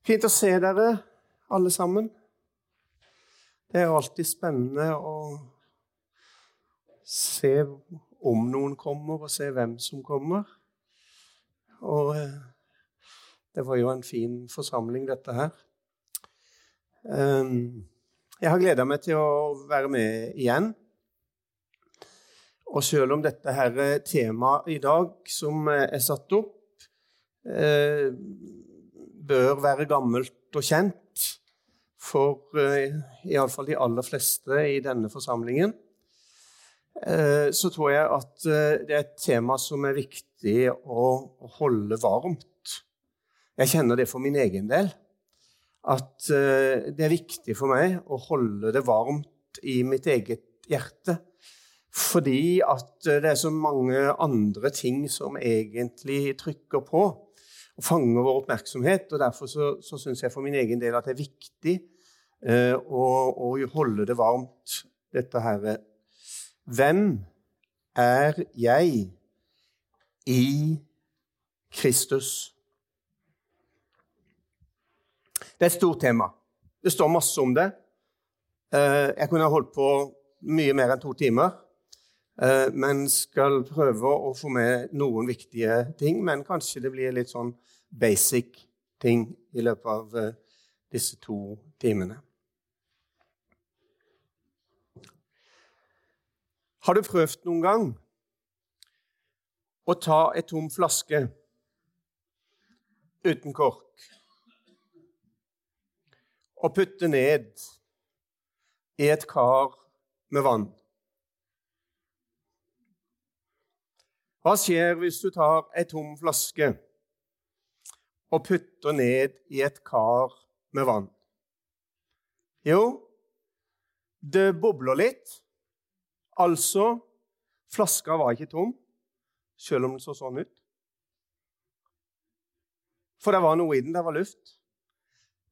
Fint å se dere, alle sammen. Det er alltid spennende å se om noen kommer, og se hvem som kommer. Og eh, det var jo en fin forsamling, dette her. Ehm, jeg har gleda meg til å være med igjen. Og selv om dette her temaet i dag som er satt opp, eh, bør være gammelt og kjent for uh, iallfall de aller fleste i denne forsamlingen, uh, så tror jeg at uh, det er et tema som er viktig å, å holde varmt. Jeg kjenner det for min egen del. At uh, det er viktig for meg å holde det varmt i mitt eget hjerte. Fordi at det er så mange andre ting som egentlig trykker på og fanger vår oppmerksomhet. og Derfor så, så syns jeg for min egen del at det er viktig eh, å, å, holde det varmt, dette her. Hvem er jeg i Kristus? Det er et stort tema. Det står masse om det. Eh, jeg kunne holdt på mye mer enn to timer. Eh, men skal prøve å få med noen viktige ting. Men kanskje det blir litt sånn basic ting i løpet av eh, disse to timene. Har du prøvd noen gang å ta ei tom flaske uten kork og putte ned i et kar med vann? Hva skjer hvis du tar ei tom flaske og putter ned i et kar med vann? Jo, det bobler litt. Altså flaska var ikke tom, selv om den så sånn ut. For det var noe i den. Det var luft.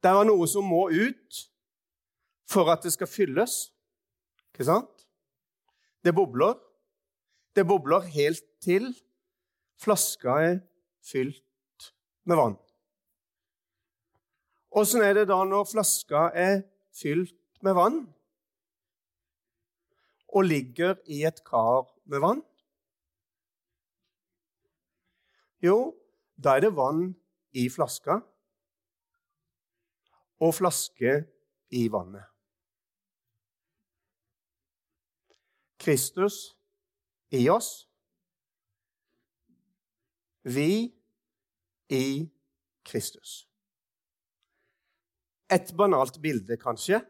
Det var noe som må ut for at det skal fylles. Ikke sant? Det bobler. Det bobler helt til flaska er fylt med vann. Åssen er det da når flaska er fylt med vann og ligger i et kar med vann? Jo, da er det vann i flaska og flaske i vannet. Kristus i oss vi i Kristus. Et banalt bilde, kanskje,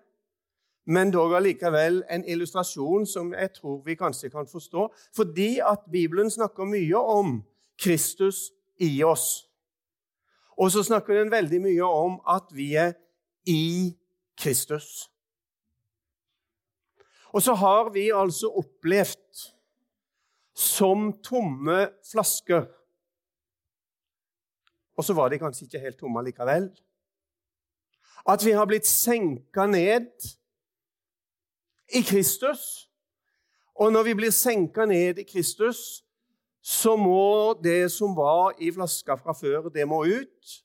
men dog allikevel en illustrasjon som jeg tror vi kanskje kan forstå, fordi at Bibelen snakker mye om Kristus i oss. Og så snakker den veldig mye om at vi er i Kristus. Og så har vi altså opplevd som tomme flasker og så var de kanskje ikke helt tomme likevel. At vi har blitt senka ned i Kristus. Og når vi blir senka ned i Kristus, så må det som var i flaska fra før, det må ut.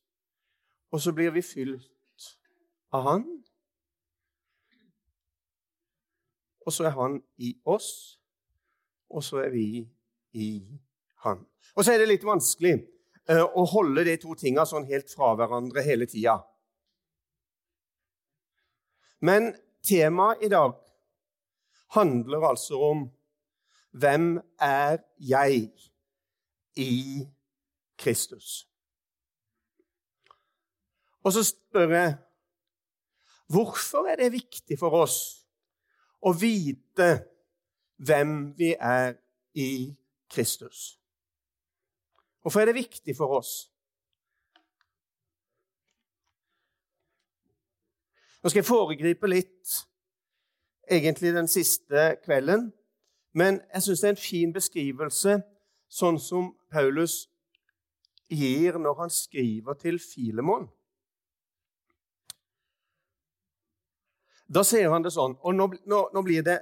Og så blir vi fylt av Han. Og så er Han i oss, og så er vi i Han. Og så er det litt vanskelig Eh, å holde de to tinga sånn helt fra hverandre hele tida. Men temaet i dag handler altså om hvem er jeg i Kristus? Og så spør jeg hvorfor er det viktig for oss å vite hvem vi er i Kristus? Hvorfor er det viktig for oss? Nå skal jeg foregripe litt egentlig den siste kvelden, men jeg syns det er en fin beskrivelse, sånn som Paulus gir når han skriver til Filemon. Da sier han det sånn, og nå, nå, nå blir det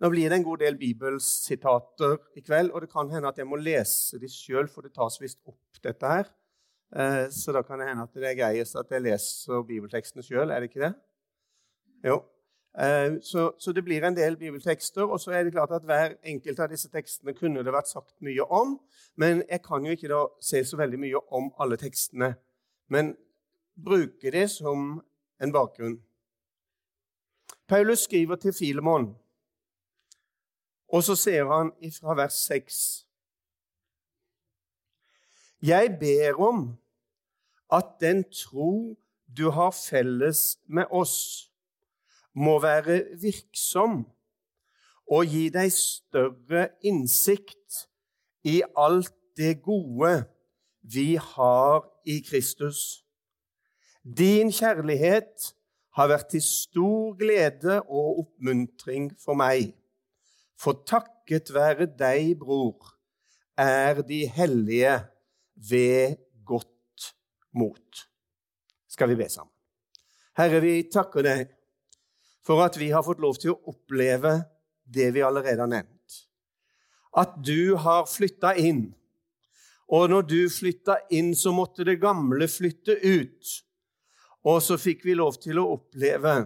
nå blir det en god del bibelsitater i kveld, og det kan hende at jeg må lese de sjøl, for det tas visst opp, dette her. Eh, så da kan det hende at det er greiest at jeg leser bibeltekstene sjøl. Er det ikke det? Jo. Eh, så, så, det blir en del bibeltekster. Og så er det klart at hver enkelt av disse tekstene kunne det vært sagt mye om. Men jeg kan jo ikke da se så veldig mye om alle tekstene. Men bruke det som en bakgrunn. Paulus skriver til Filemon, og så ser han ifra vers 6 Jeg ber om at den tro du har felles med oss, må være virksom og gi deg større innsikt i alt det gode vi har i Kristus. Din kjærlighet har vært til stor glede og oppmuntring for meg. For takket være deg, bror, er de hellige ved godt mot. Skal vi be sammen? Herre, vi takker deg for at vi har fått lov til å oppleve det vi allerede har nevnt. At du har flytta inn. Og når du flytta inn, så måtte det gamle flytte ut. Og så fikk vi lov til å oppleve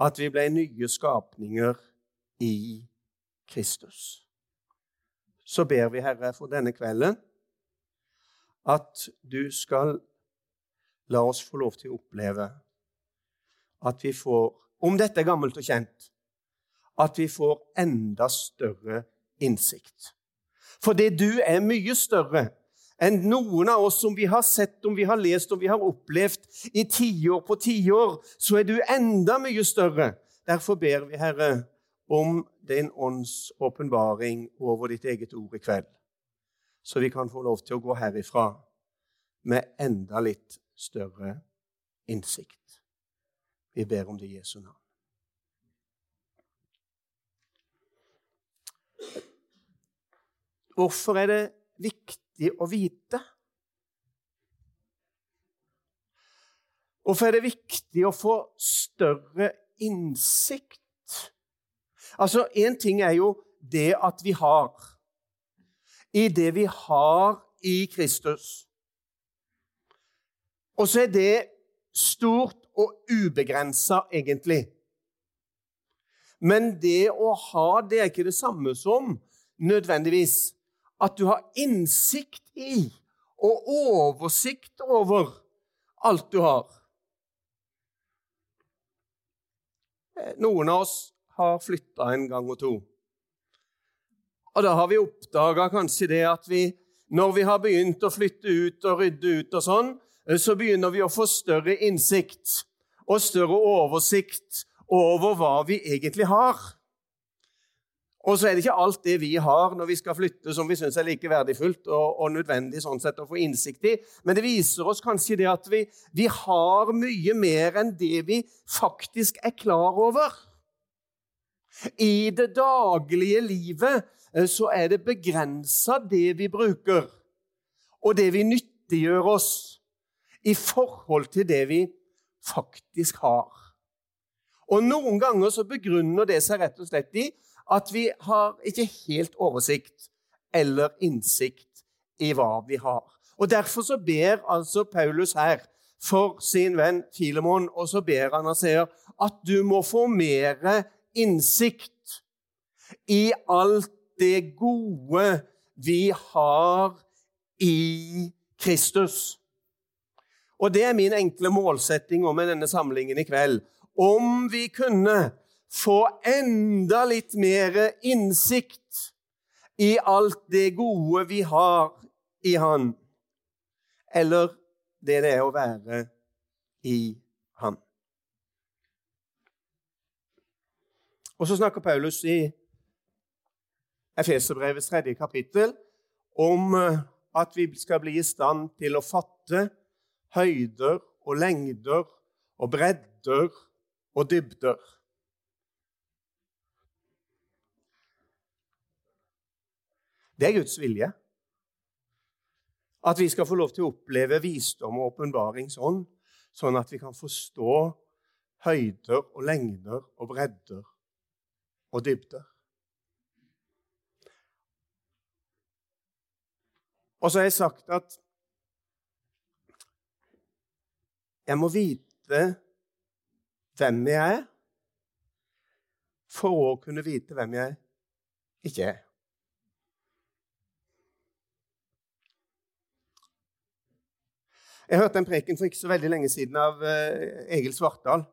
at vi ble nye skapninger i Kristus. Så ber vi, Herre, for denne kvelden at du skal la oss få lov til å oppleve at vi får om dette er gammelt og kjent, at vi får enda større innsikt. Fordi du er mye større enn noen av oss som vi har sett, om vi har lest, om vi har opplevd i tiår på tiår, så er du enda mye større. Derfor ber vi, Herre, om din ånds åpenbaring over ditt eget ord i kveld, så vi kan få lov til å gå herifra med enda litt større innsikt. Vi ber om det i Jesu navn. Hvorfor er det viktig å vite? Hvorfor er det viktig å få større innsikt? Altså, Én ting er jo det at vi har. I det vi har i Kristus. Og så er det stort og ubegrensa, egentlig. Men det å ha det er ikke det samme som nødvendigvis at du har innsikt i og oversikt over alt du har. Noen av oss har flytta en gang og to. Og da har vi oppdaga kanskje det at vi, når vi har begynt å flytte ut og rydde ut og sånn, så begynner vi å få større innsikt og større oversikt over hva vi egentlig har. Og så er det ikke alt det vi har når vi skal flytte, som vi syns er like verdifullt og, og, nødvendig sånn sett å få innsikt i. Men det viser oss kanskje det at vi, vi har mye mer enn det vi faktisk er klar over. I det daglige livet eh, så er det begrensa det vi bruker, og det vi nyttiggjør oss i forhold til det vi faktisk har. Og Noen ganger så begrunner det seg rett og slett i at vi har ikke helt oversikt eller innsikt i hva vi har. Og Derfor så ber altså Paulus her for sin venn Filemon, og så ber han og sier at du må få mer innsikt i alt det gode vi har i Kristus. Og det er min enkle målsetting med denne samlingen i kveld. Om vi kunne få enda litt mer innsikt i alt det gode vi har i Han, eller det det er å være i Han. Og så snakker Paulus i Efeserbrevets tredje kapittel om eh, at vi skal bli i stand til å fatte høyder og lengder og bredder og dybder. Det er Guds vilje. At vi skal få lov til å oppleve visdom og åpenbaringsånd, sånn at vi kan forstå høyder og lengder og bredder og dybde. Og så har jeg sagt at Jeg må vite hvem jeg er, for å kunne vite hvem jeg ikke er. Jeg hørte en preken for ikke så veldig lenge siden av uh, Egil Svartdal.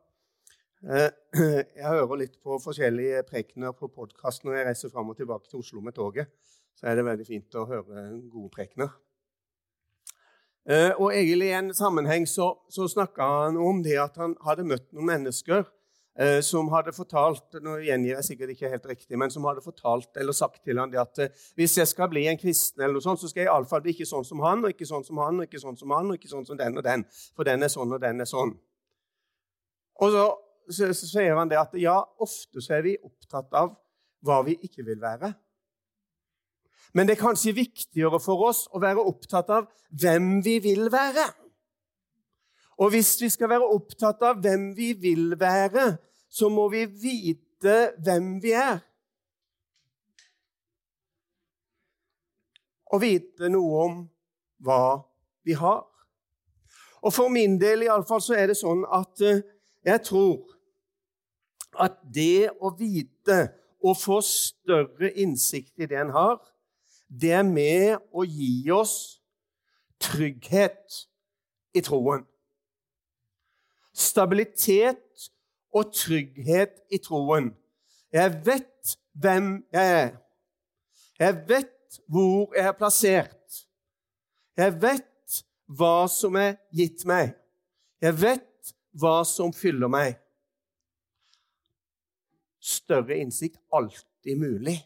Uh, jeg hører litt på forskjellige prekener på podkast når jeg reiser fram og tilbake til Oslo med toget. Så er det veldig fint å høre gode prekener. Uh, og egentlig I en sammenheng så, så snakka han om det at han hadde møtt noen mennesker Eh, som hadde fortalt nå gjengir jeg sikkert ikke helt riktig, men som hadde fortalt eller sagt til han at eh, hvis jeg skal bli en kristen, eller noe sånt, så skal jeg iallfall bli ikke sånn som han, og ikke sånn som han, og ikke sånn som han, og ikke sånn som den og den. For den er sånn, og den er sånn. Og så, så, så sier han det at ja, ofte så er vi opptatt av hva vi ikke vil være. Men det er kanskje viktigere for oss å være opptatt av hvem vi vil være. Og hvis vi skal være opptatt av hvem vi vil være, så må vi vite hvem vi er. Og vite noe om hva vi har. Og for min del i alle fall, så er det sånn at eh, jeg tror at det å vite og få større innsikt i det en har, det er med å gi oss trygghet i troen. Stabilitet og trygghet i troen. Jeg vet hvem jeg er. Jeg vet hvor jeg er plassert. Jeg vet hva som er gitt meg. Jeg vet hva som fyller meg. Større innsikt alltid mulig.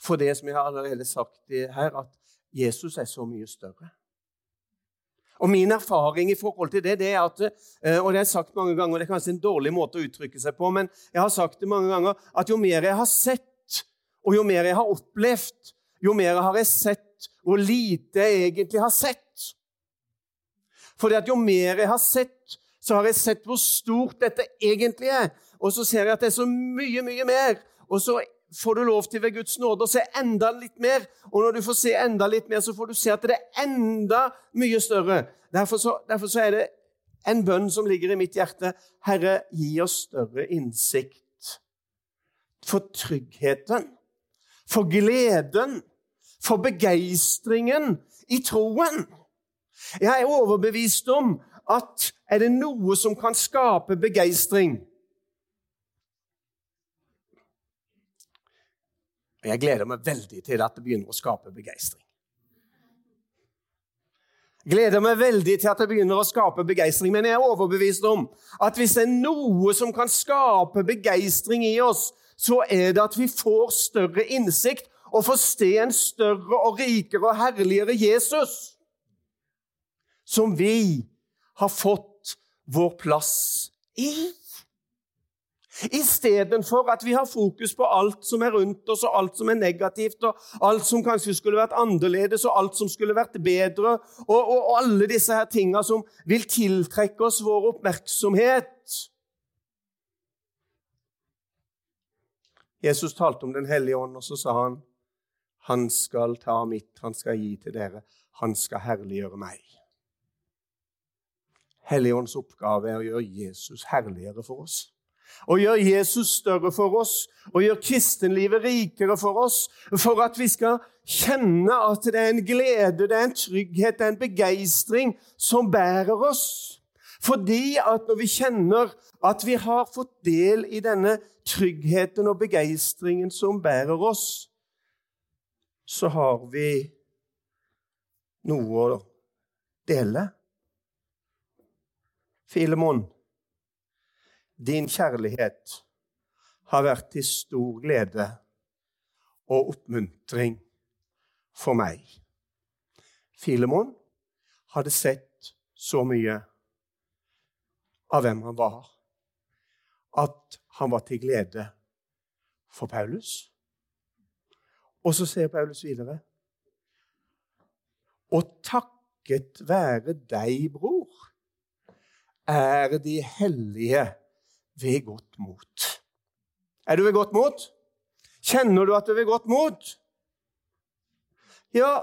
For det som jeg har allerede sagt her, at Jesus er så mye større. Og Min erfaring i forhold til det, det er at eh, og det jeg sagt mange ganger, og det er kanskje en dårlig måte å uttrykke seg på, men jeg har sagt det mange ganger, at jo mer jeg har sett, og jo mer jeg har opplevd, jo mer har jeg sett hvor lite jeg egentlig har sett. At jo mer jeg har sett, så har jeg sett hvor stort dette egentlig er. Og så ser jeg at det er så mye, mye mer. Og så får du lov til ved Guds nåde å se enda litt mer. Og når du får se enda litt mer, så får du se at det er enda mye større. Derfor så, derfor så er det en bønn som ligger i mitt hjerte. Herre, gi oss større innsikt. For tryggheten, for gleden, for begeistringen i troen. Jeg er overbevist om at er det noe som kan skape begeistring, jeg gleder meg veldig til at det begynner å skape begeistring. Gleder meg veldig til at det begynner å skape begeistring, men jeg er overbevist om at hvis det er noe som kan skape begeistring i oss, så er det at vi får større innsikt og får se en større og rikere og herligere Jesus, som vi har fått vår plass i. Istedenfor at vi har fokus på alt som er rundt oss, og alt som er negativt, og alt som kanskje skulle vært annerledes, og alt som skulle vært bedre, og, og, og alle disse her tinga som vil tiltrekke oss vår oppmerksomhet. Jesus talte om Den hellige ånd, og så sa han han skal ta mitt, han skal gi til dere. Han skal herliggjøre meg. Helligåndens oppgave er å gjøre Jesus herligere for oss og gjøre Jesus større for oss og gjøre kristenlivet rikere for oss, for at vi skal kjenne at det er en glede, det er en trygghet, det er en begeistring som bærer oss. Fordi at når vi kjenner at vi har fått del i denne tryggheten og begeistringen som bærer oss, så har vi noe å dele. Filemon din kjærlighet har vært til stor glede og oppmuntring for meg. Filemon hadde sett så mye av hvem han var, at han var til glede for Paulus. Og så ser Paulus videre Og takket være deg, bror, er de hellige ved godt mot. Er du ved godt mot? Kjenner du at du er ved godt mot? Ja,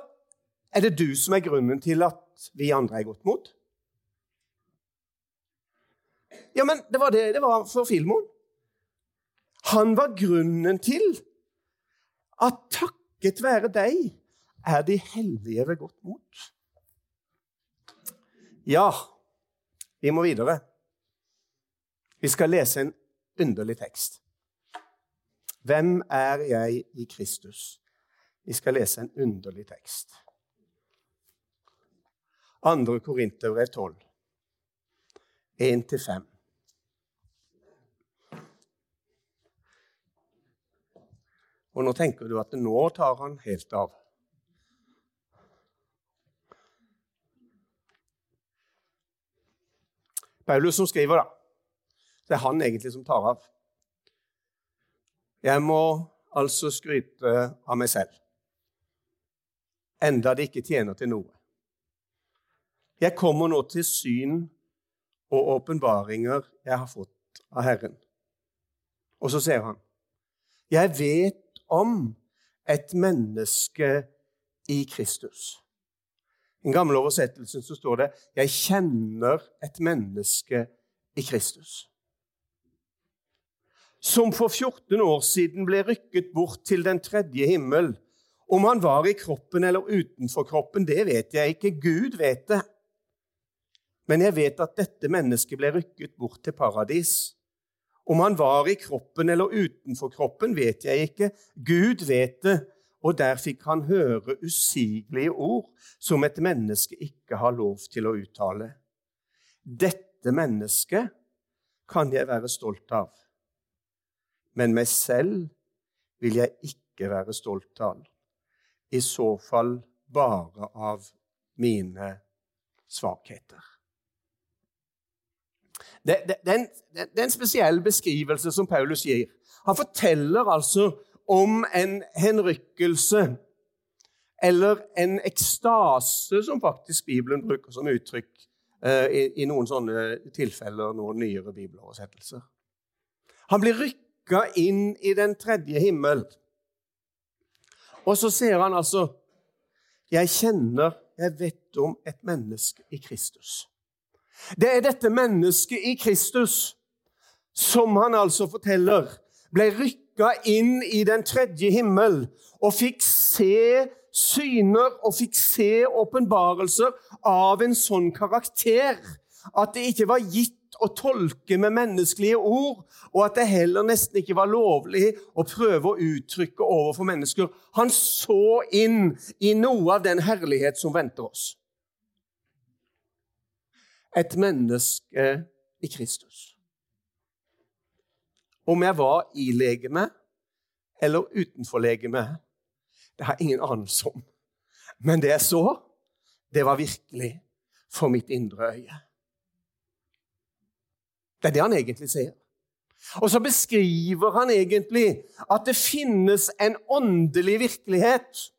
er det du som er grunnen til at vi andre er godt mot? Ja, men det var det det var for Filmon. Han var grunnen til at takket være deg er de hellige ved godt mot. Ja, vi må videre. Vi skal lese en underlig tekst. Hvem er jeg i Kristus? Vi skal lese en underlig tekst. 2. Korinterbrev 12, 1-5. Og nå tenker du at nå tar han helt av. Paulus som skriver, da. Det er han egentlig som tar av. Jeg må altså skryte av meg selv, enda det ikke tjener til noe. Jeg kommer nå til syn og åpenbaringer jeg har fått av Herren. Og så ser han, jeg vet om et menneske i Kristus. I den gamle oversettelsen så står det 'Jeg kjenner et menneske i Kristus' som for 14 år siden ble rykket bort til den tredje himmel. Om han var i kroppen eller utenfor kroppen, det vet jeg ikke. Gud vet det. Men jeg vet at dette mennesket ble rykket bort til paradis. Om han var i kroppen eller utenfor kroppen, vet jeg ikke. Gud vet det, og der fikk han høre usigelige ord som et menneske ikke har lov til å uttale. Dette mennesket kan jeg være stolt av men meg selv vil jeg ikke være stolt av. I så fall bare av mine svakheter. Det, det, det, er en, det, er en, spesiell beskrivelse som Paulus gir. Han forteller altså om en henrykkelse eller en ekstase, som faktisk Bibelen bruker som uttrykk eh, i, i, noen sånne tilfeller, noen nyere bibeloversettelser. Han blir rykket inn i den tredje himmel. Og så ser han altså Jeg kjenner, jeg vet om et menneske i Kristus. Det er dette mennesket i Kristus som han altså forteller ble rykka inn i den tredje himmel og fikk se syner og fikk se åpenbarelser av en sånn karakter at det ikke var gitt å tolke med menneskelige ord, og at det heller nesten ikke var lovlig å prøve å uttrykke overfor mennesker. Han så inn i noe av den herlighet som venter oss. Et menneske i Kristus. Om jeg var i legeme eller utenfor legeme, det har ingen anelse om. Men det jeg så, det var virkelig for mitt indre øye. Det er det han egentlig sier. Og så beskriver han egentlig at det finnes en åndelig virkelighet.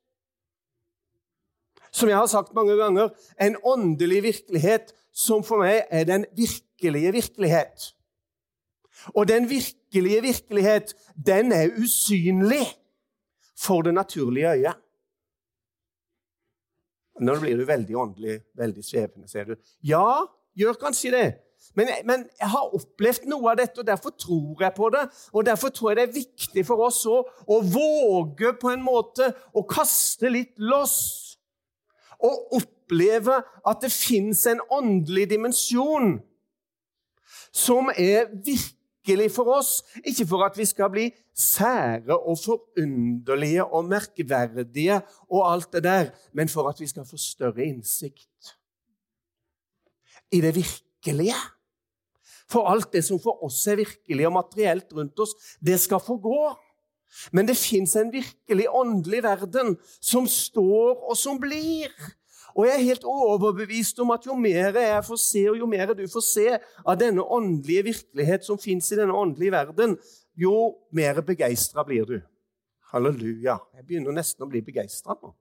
Som jeg har sagt mange ganger, en åndelig virkelighet som for meg er den virkelige virkelighet. Og den virkelige virkelighet, den er usynlig for det naturlige øyet. Nå blir du veldig åndelig, veldig svevende, sier du. Ja, gjør kanskje det. Men, men, jeg har opplevd noe av dette, og derfor tror jeg på det. Og Derfor tror jeg det er viktig for oss å, å våge på en måte å kaste litt loss. Og oppleve at det fins en åndelig dimensjon som er virkelig for oss. Ikke for at vi skal bli sære og forunderlige og merkverdige og alt det der, men for at vi skal få større innsikt i det virkelige. For alt det som for oss er virkelig og materielt rundt oss, det skal få gå. Men det fins en virkelig åndelig verden som står og som blir. Og jeg er helt overbevist om at jo mer jeg får se, og jo mer du får se av denne åndelige virkelighet som fins i denne åndelige verden, jo mer begeistra blir du. Halleluja. Jeg begynner nesten å bli begeistra nå.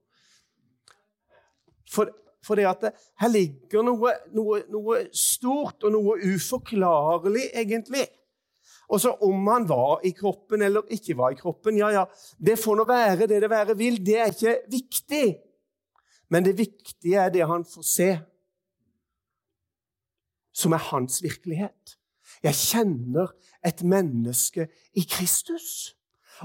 For for det at det, her ligger noe, noe, noe, stort og noe uforklarlig, egentlig. Og så Om han var i kroppen eller ikke var i kroppen, ja, ja, det får nå være det det være vil. Det er ikke viktig. Men det viktige er det han får se, som er hans virkelighet. Jeg kjenner et menneske i Kristus.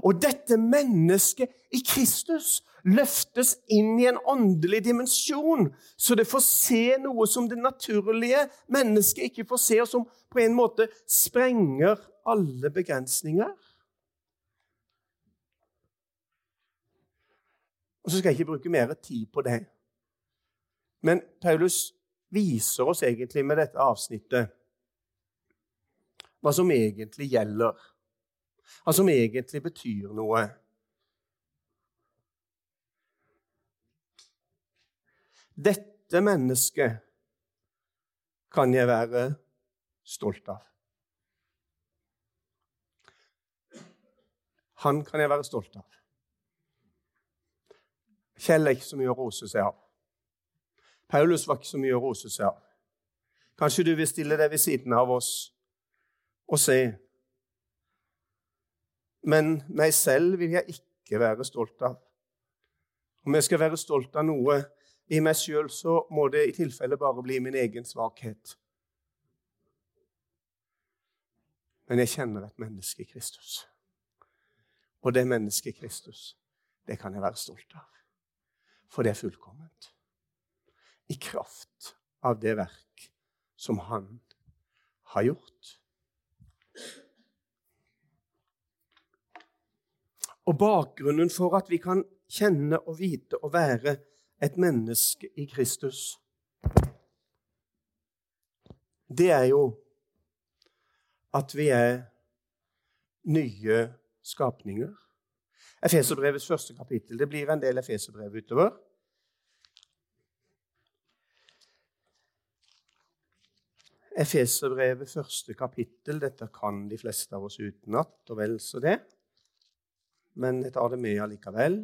Og dette mennesket i Kristus løftes inn i en åndelig dimensjon, så det får se noe som det naturlige mennesket ikke får se, og som på en måte sprenger alle begrensninger. Og Så skal jeg ikke bruke mer tid på det. Men Paulus viser oss egentlig med dette avsnittet hva som egentlig gjelder, hva som egentlig betyr noe. Dette mennesket kan jeg være stolt av. Han kan jeg være stolt av. Kjell er ikke så mye å rose seg av. Paulus var ikke så mye å rose seg av. Kanskje du vil stille deg ved siden av oss og se. Men meg selv vil jeg ikke være stolt av. Om jeg skal være stolt av noe i meg sjøl, så må det i tilfelle bare bli min egen svakhet. Men jeg kjenner et menneske i Kristus. Og det mennesket Kristus, det kan jeg være stolt av. For det er fullkomment. I kraft av det verk som han har gjort. Og bakgrunnen for at vi kan kjenne og vite og være et menneske i Kristus, det er jo at vi er nye skapninger. Efeserbrevets første kapittel. Det blir en del Efeserbrev utover. Efeserbrevet første kapittel. Dette kan de fleste av oss utenat, og vel så det men jeg tar det med allikevel.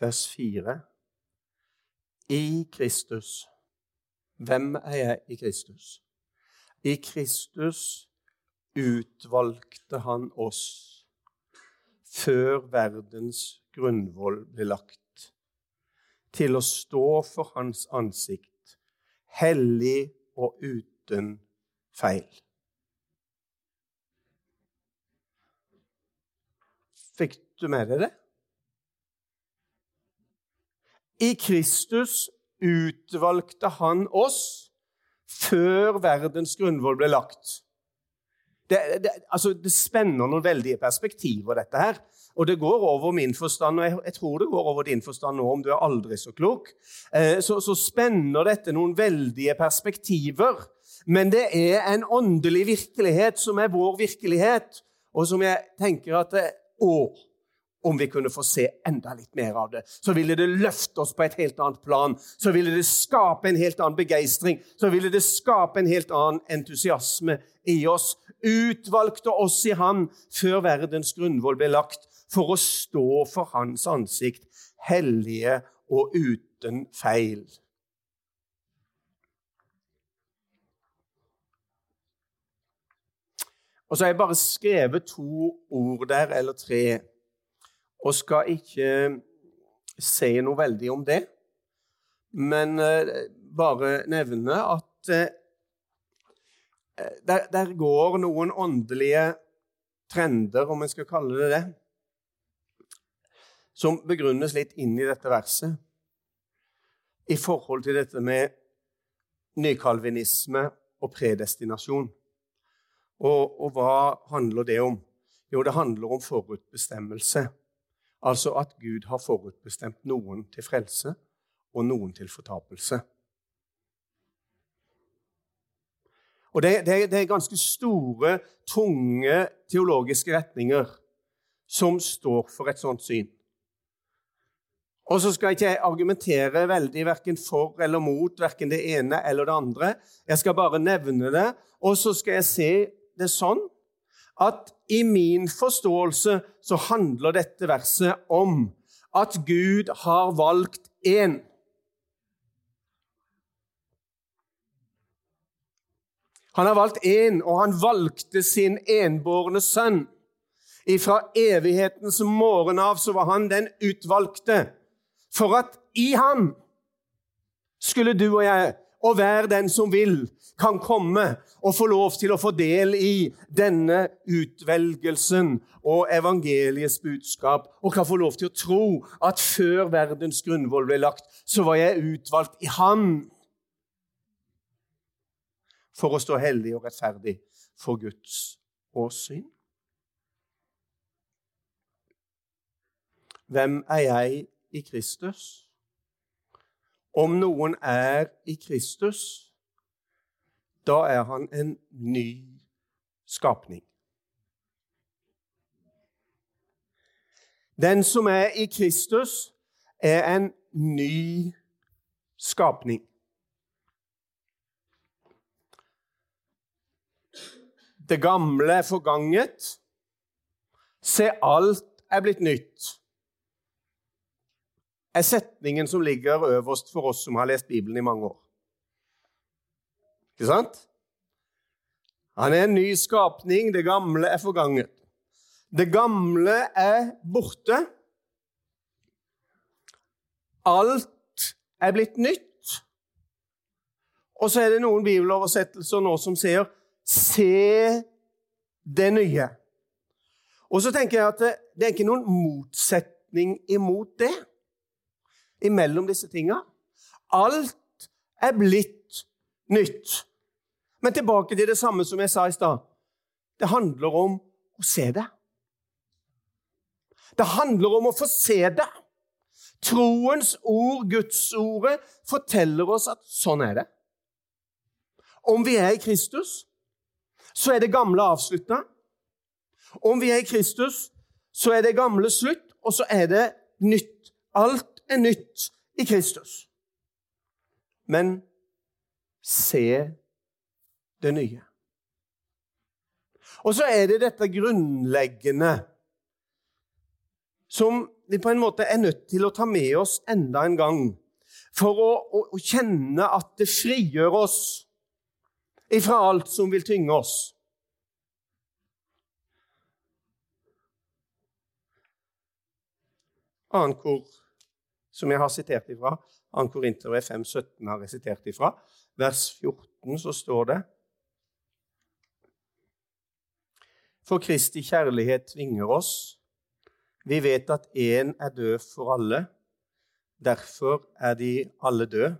Vers 4. I Kristus. Hvem er jeg i Kristus? I Kristus utvalgte han oss før verdens grunnvoll ble lagt, til å stå for hans ansikt, hellig og uten feil. Fikk du med deg det? I Kristus utvalgte han oss før verdens grunnvoll ble lagt. Det, det, altså, det spenner noen veldige perspektiver, dette her. Og det går over min forstand, og jeg, tror det går over din forstand nå, om du er aldri så klok. Eh, så, så, spenner dette noen veldige perspektiver men det er en åndelig virkelighet som er vår virkelighet, og som jeg tenker at Å, om vi kunne få se enda litt mer av det, så ville det løfte oss på et helt annet plan. Så ville det skape en helt annen begeistring, så ville det skape en helt annen entusiasme i oss. Utvalgte oss i Han før verdens grunnvoll ble lagt, for å stå for Hans ansikt, hellige og uten feil. Og så har jeg bare skrevet to ord der, eller tre, og skal ikke si noe veldig om det, men uh, bare nevne at uh, der, der, går noen åndelige trender, om en skal kalle det det, som begrunnes litt inn i dette verset i forhold til dette med nykalvinisme og predestinasjon. Og, og hva handler det om? Jo, det handler om forutbestemmelse. Altså at Gud har forutbestemt noen til frelse og noen til fortapelse. Og det, det, det, er ganske store, tunge teologiske retninger som står for et sånt syn. Og så skal ikke jeg argumentere veldig verken for eller mot verken det ene eller det andre. Jeg skal bare nevne det, og så skal jeg se det sånn at i min forståelse så handler dette verset om at Gud har valgt én. Han har valgt én, og han valgte sin enbårne sønn. Fra evighetens morgen av så var han den utvalgte, for at i han skulle du og jeg, og hver den som vil, kan komme og få lov til å få del i denne utvelgelsen og evangeliets budskap, og kan få lov til å tro at før verdens grunnvoll ble lagt, så var jeg utvalgt i Han for å stå hellig og rettferdig for Guds åsyn. Hvem er jeg i Kristus? Om noen er i Kristus, da er han en ny skapning. Den som er i Kristus, er en ny skapning. Det gamle er forganget. Se, alt er blitt nytt er setningen som ligger øverst for oss som har lest Bibelen i mange år. Ikke sant? Han er en ny skapning. Det gamle er forganget. Det gamle er borte. Alt er blitt nytt. Og så er det noen bibeloversettelser nå som sier 'se det nye'. Og så tenker jeg at det, det er ikke noen motsetning imot det imellom disse tinga. Alt er blitt nytt. Men tilbake til det samme som jeg sa i stad. Det handler om å se det. Det handler om å få se det. Troens ord, Gudsordet, forteller oss at sånn er det. Om vi er i Kristus, så er det gamle avslutta. Om vi er i Kristus, så er det gamle slutt, og så er det nytt. Alt er nytt i Kristus. Men se det nye. Og så er det dette grunnleggende som vi på en måte er nødt til å ta med oss enda en gang for å, å, å kjenne at det frigjør oss ifra alt som vil tynge oss. Annet som jeg har sitert ifra. 2. Korinterbrev 5,17 har jeg sitert ifra. Vers 14 så står det For Kristi kjærlighet tvinger oss. Vi vet at én er død for alle. Derfor er de alle døde.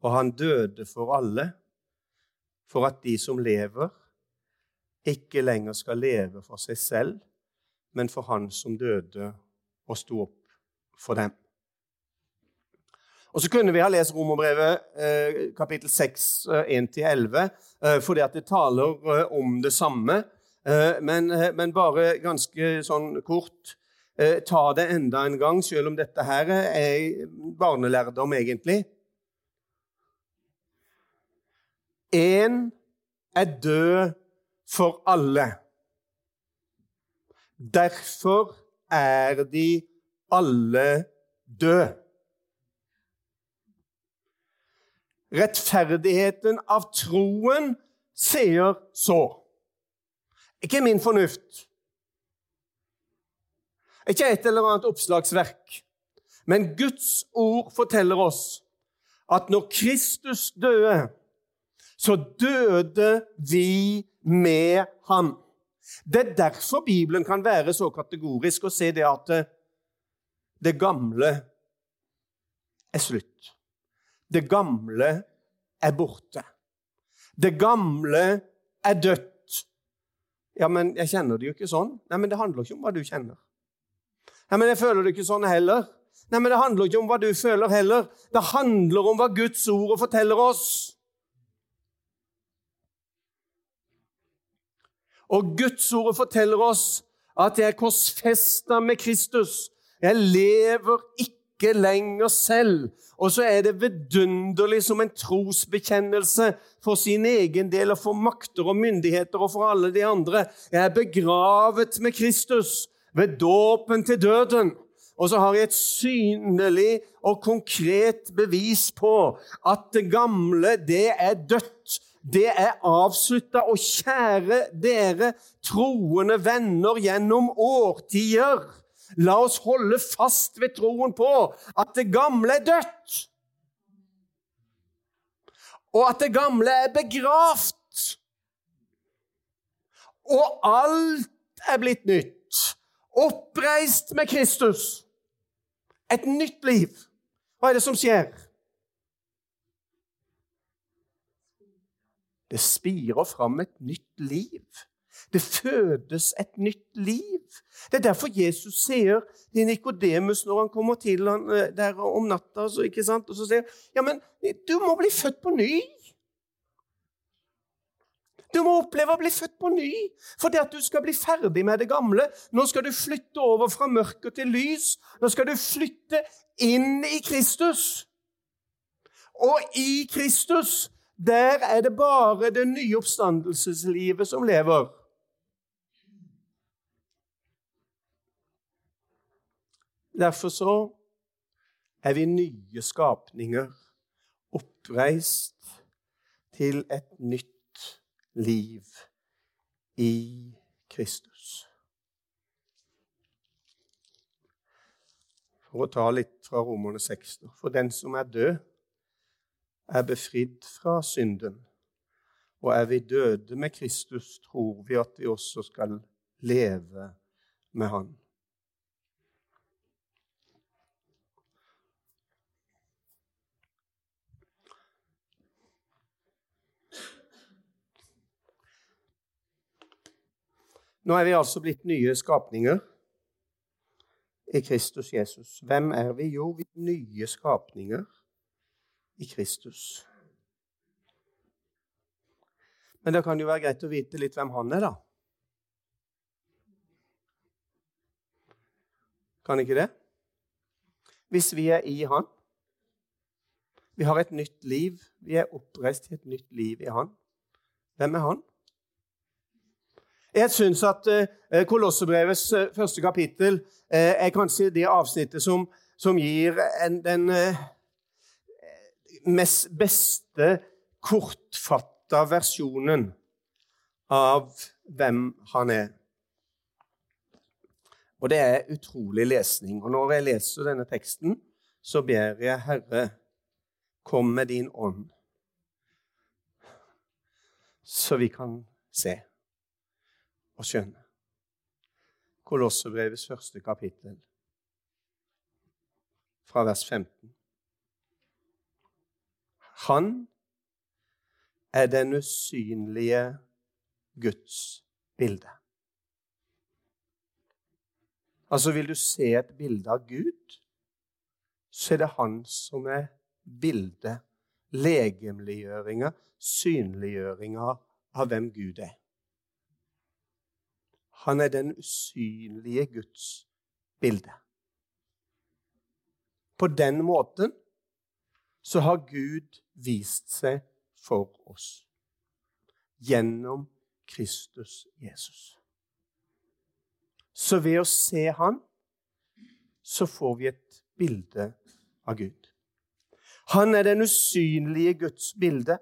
Og han døde for alle, for at de som lever, ikke lenger skal leve for seg selv, men for Han som døde og sto opp for dem. Og så kunne vi ha lest Romerbrevet kapittel 6, eh, 1-11, eh, fordi at det taler eh, om det samme. Eh, men, eh, men, bare ganske sånn kort ta det enda en gang, selv om dette her er barnelærdom, egentlig. Én er død for alle. Derfor er de alle døde. Rettferdigheten av troen sier så. Ikke min fornuft. Ikke et eller annet oppslagsverk. Men Guds ord forteller oss at når Kristus døde, så døde vi med ham. Det er derfor Bibelen kan være så kategorisk og se det at det gamle er slutt. Det gamle er borte. Det gamle er dødt. Ja, men jeg kjenner det jo ikke sånn. Nei, men det handler ikke om hva du kjenner. Nei, men jeg føler det ikke sånn heller. Nei, men det handler ikke om hva du føler heller. Det handler om hva Guds ord forteller oss. Og Guds ord forteller oss at jeg er korsfesta med Kristus. Jeg lever ikke lenger selv, og så er det vidunderlig som en trosbekjennelse for sin egen del og for makter og myndigheter og for alle de andre. Jeg er begravet med Kristus ved dåpen til døden. Og så har jeg et synlig og konkret bevis på at det gamle, det er dødt. Det er avslutta. Og kjære dere troende venner gjennom årtier La oss holde fast ved troen på at det gamle er dødt. og at det gamle er begravd. Og alt er blitt nytt. Oppreist med Kristus. Et nytt liv. Hva er det som skjer? Det spirer fram et nytt liv. Det fødes et nytt liv. Det er derfor Jesus sier til Nikodemus når han kommer til han eh, der om natta så, ikke sant? og så sier ja, men du må bli født på ny. Du må oppleve å bli født på ny, fordi at du skal bli ferdig med det gamle. Nå skal du flytte over fra mørket til lys. Nå skal du flytte inn i Kristus. Og i Kristus, der er det bare det nye oppstandelseslivet som lever. Derfor så er vi nye skapninger, oppreist til et nytt liv i Kristus. For å ta litt fra Romerne 6. For den som er død, er befridd fra synden. Og er vi døde med Kristus, tror vi at vi også skal leve med Han. Nå er vi altså blitt nye skapninger i Kristus Jesus. Hvem er vi? Jo, vi er nye skapninger i Kristus. Men det kan jo være greit å vite litt hvem han er, da. Kan ikke det? Hvis vi er i han Vi har et nytt liv. Vi er oppreist til et nytt liv i han. Hvem er han? Jeg syns at uh, Kolossebrevets uh, første kapittel uh, er kanskje det avsnittet som, som gir en, den mest beste kortfatta versjonen av hvem han er. Og det er utrolig lesning. Og når jeg leser denne teksten, så ber jeg Herre, kom med din ånd, så vi kan se og skjønne. Kolossebrevets første kapittel, fra vers 15. Han er den usynlige Guds bilde. Altså, vil du se et bilde av Gud, så er det han som er bildet, legemliggjøringa, synliggjøringa av hvem Gud er. Han er den usynlige Guds bilde. På den måten så har Gud vist seg for oss gjennom Kristus Jesus. Så ved å se Han så får vi et bilde av Gud. Han er den usynlige Guds bilde,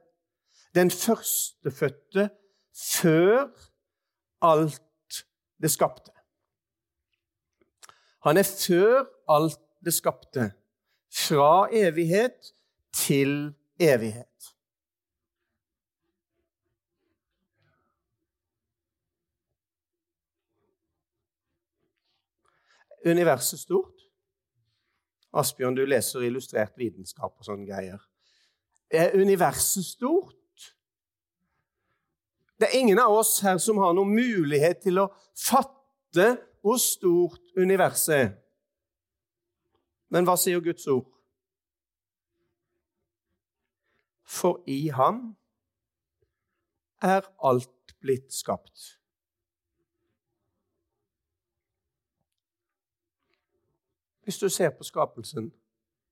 den førstefødte før alt det skapte. Han er før alt det skapte, fra evighet til evighet. Universet stort. Asbjørn, du leser illustrert vitenskap og sånne greier. Er universet stort? Det er ingen av oss her som har noen mulighet til å fatte hvor stort universet er. Men hva sier Guds ord? For i ham er alt blitt skapt. Hvis du ser på skapelsen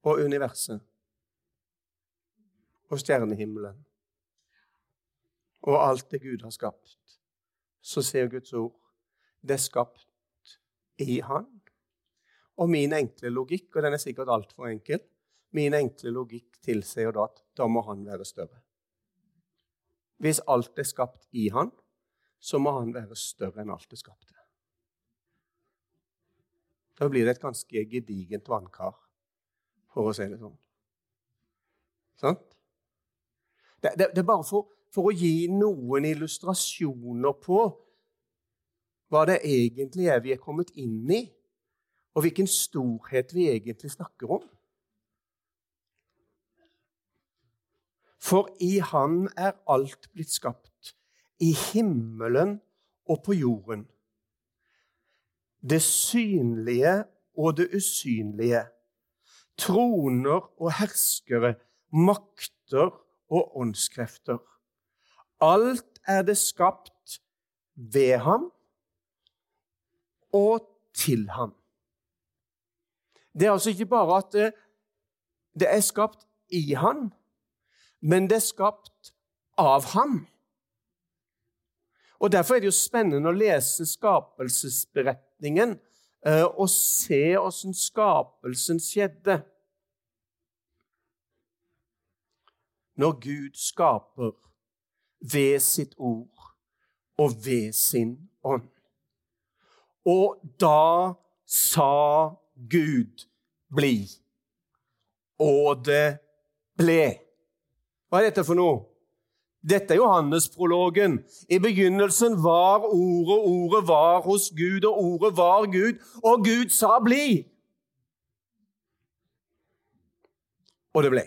og universet og stjernehimmelen og alt det Gud har skapt, så sier Guds ord det er skapt i Han. Og min enkle logikk, og den er sikkert altfor enkel, min enkle logikk tilsier da at da må Han være større. Hvis alt er skapt i Han, så må Han være større enn alt det skapte. Da blir det et ganske gedigent vannkar, for å si det sånn. Sant? Det, det, det er bare for, for, å gi noen illustrasjoner på hva det egentlig er vi er kommet inn i, og hvilken storhet vi egentlig snakker om. For i Han er alt blitt skapt, i himmelen og på jorden. Det synlige og det usynlige. Troner og herskere, makter og åndskrefter. Alt er det skapt ved ham og til ham. Det er altså ikke bare at det, det er skapt i han, men det er skapt av ham. Og Derfor er det jo spennende å lese skapelsesberetningen eh, og se åssen skapelsen skjedde. Når Gud skaper ved sitt ord og ved sin ånd. Og da sa Gud bli. Og det ble. Hva er dette for noe? Dette er Johannes-prologen. I begynnelsen var Ordet, Ordet var hos Gud, og Ordet var Gud, og Gud sa 'bli'. Og det ble.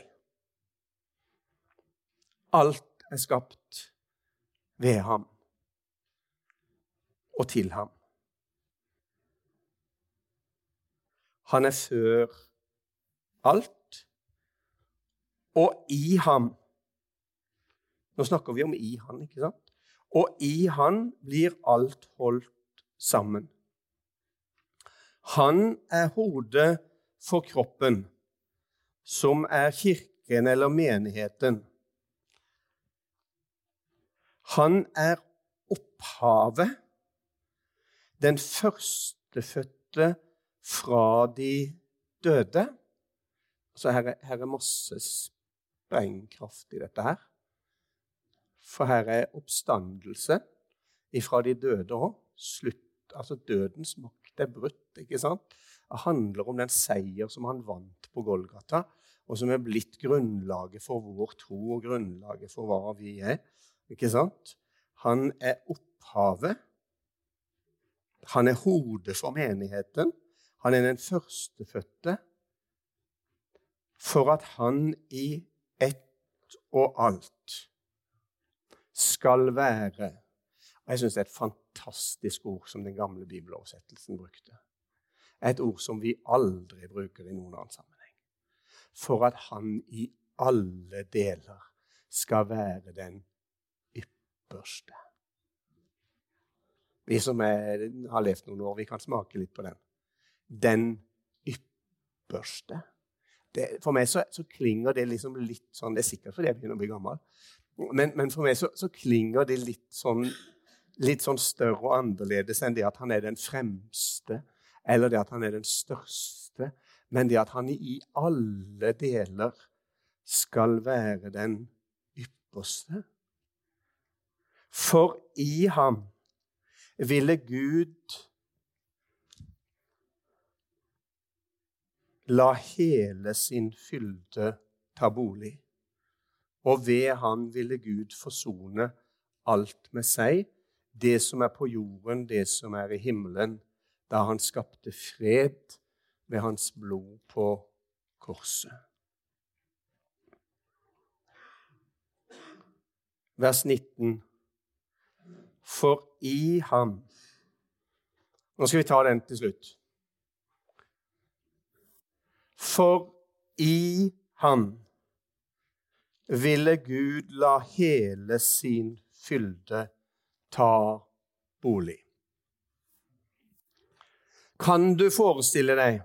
Alt er skapt ved ham og til ham. Han er før alt, og i ham Nå snakker vi om i han, ikke sant? Og i han blir alt holdt sammen. Han er hodet for kroppen, som er kirken eller menigheten. Han er opphavet, den førstefødte fra de døde. Så her er, her er masse sprengkraft i dette her. For her er oppstandelse ifra de døde òg. Altså dødens makt er brutt. ikke sant? Det handler om den seier som han vant på Golgata, og som er blitt grunnlaget for vår tro og grunnlaget for hva vi er. Ikke sant? Han er opphavet. Han er hodet for menigheten. Han er den førstefødte for at han i ett og alt skal være Jeg syns det er et fantastisk ord som den gamle bibeloversettelsen brukte. Et ord som vi aldri bruker i noen annen sammenheng. For at han i alle deler skal være den ypperste. Vi som er, har levd noen år, vi kan smake litt på den den ypperste. Det, for meg så, så, klinger det liksom litt sånn Det er sikkert fordi jeg begynner å bli gammel. Men, men for meg så, så, klinger det litt sånn, litt sånn større og annerledes enn det at han er den fremste, eller det at han er den største, men det at han i alle deler skal være den ypperste. For i ham ville Gud la hele sin fylde ta bolig. Og ved han ville Gud forsone alt med seg, det som er på jorden, det som er i himmelen, da han skapte fred ved hans blod på korset. Vers 19. For i ham Nå skal vi ta den til slutt. For i Han ville Gud la hele sin fylde ta bolig. Kan du forestille deg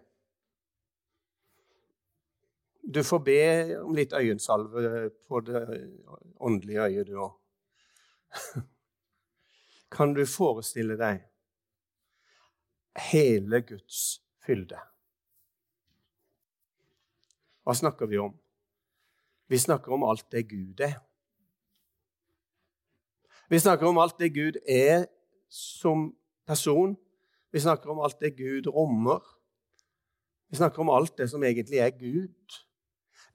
Du får be om litt øyensalve på det åndelige øyet, du òg. Kan du forestille deg hele Guds fylde? Hva snakker vi om? Vi snakker om alt det Gud er. Vi snakker om alt det Gud er som person. Vi snakker om alt det Gud rommer. Vi snakker om alt det som egentlig er Gud.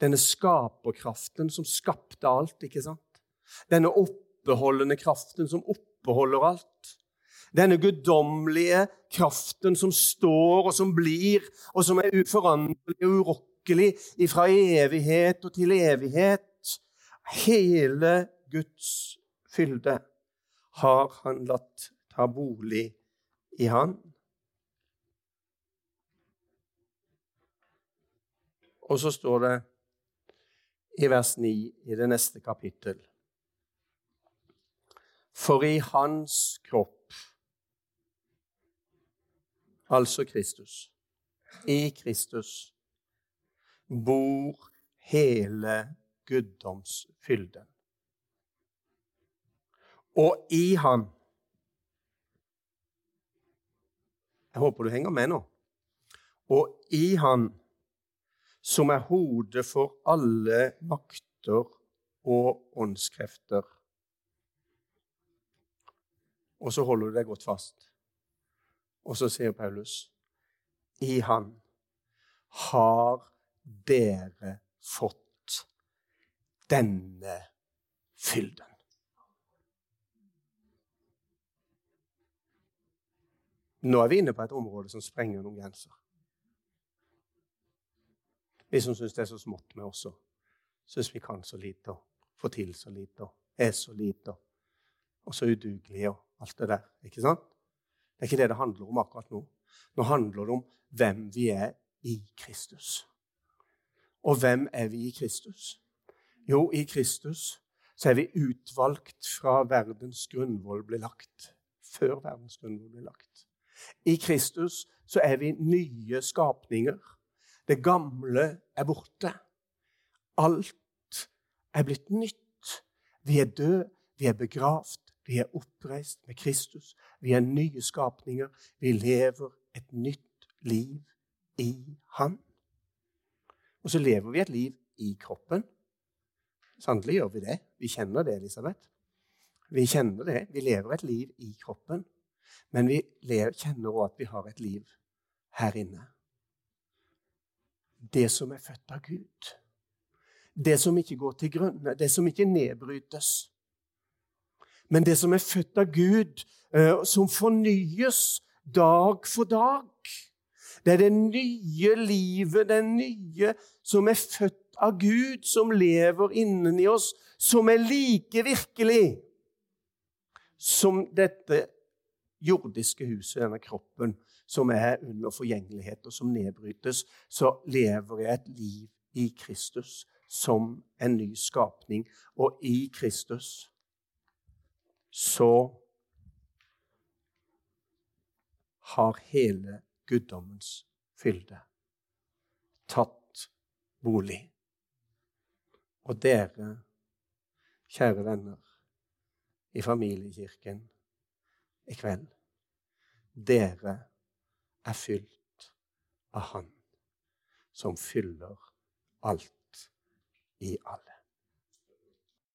Denne skaperkraften som skapte alt, ikke sant? Denne oppbeholdende kraften som oppbeholder alt. Denne guddommelige kraften som står og som blir, og som er uforanderlig og urokkelig fra evighet og til evighet. Hele Guds fylde har han latt ta bolig i han. Og så står det i vers 9 i det neste kapittel For i hans kropp, altså Kristus, i Kristus, bor hele guddomsfylden. Og i Han Jeg håper du henger med nå. Og i Han som er hodet for alle makter og åndskrefter. Og så holder du deg godt fast. Og så sier Paulus i Han har dere fått denne fylden. Nå er vi inne på et område som sprenger noen grenser. Vi som syns det er så smått med oss, syns vi kan så lite og får til så lite og er så lite og så udugelig og alt det der. Ikke sant? Det er ikke det det handler om akkurat nå. Nå handler det om hvem vi er i Kristus. Og hvem er vi i Kristus? Jo, i Kristus så er vi utvalgt fra verdens grunnvoll ble lagt. Før verdens grunnvoll ble lagt. I Kristus så er vi nye skapninger. Det gamle er borte. Alt er blitt nytt. Vi er døde, vi er begravd, vi er oppreist med Kristus. Vi er nye skapninger. Vi lever et nytt liv i Han. Og så lever vi et liv i kroppen. Sannelig gjør vi det. Vi kjenner det, Elisabeth. Vi kjenner det. Vi lever et liv i kroppen. Men vi kjenner òg at vi har et liv her inne. Det som er født av Gud. Det som ikke går til grunne, det som ikke nedbrytes. Men det som er født av Gud, eh, som fornyes dag for dag. Det er det nye livet, det nye som er født av Gud, som lever inni oss, som er like virkelig som dette jordiske huset, denne kroppen, som er under forgjengelighet og som nedbrytes, så lever jeg et liv i Kristus som en ny skapning. Og i Kristus så har hele guddommens fylde tatt bolig. Og dere, kjære venner i familiekirken, i kveld. Dere er fylt av Han som fyller alt i alle.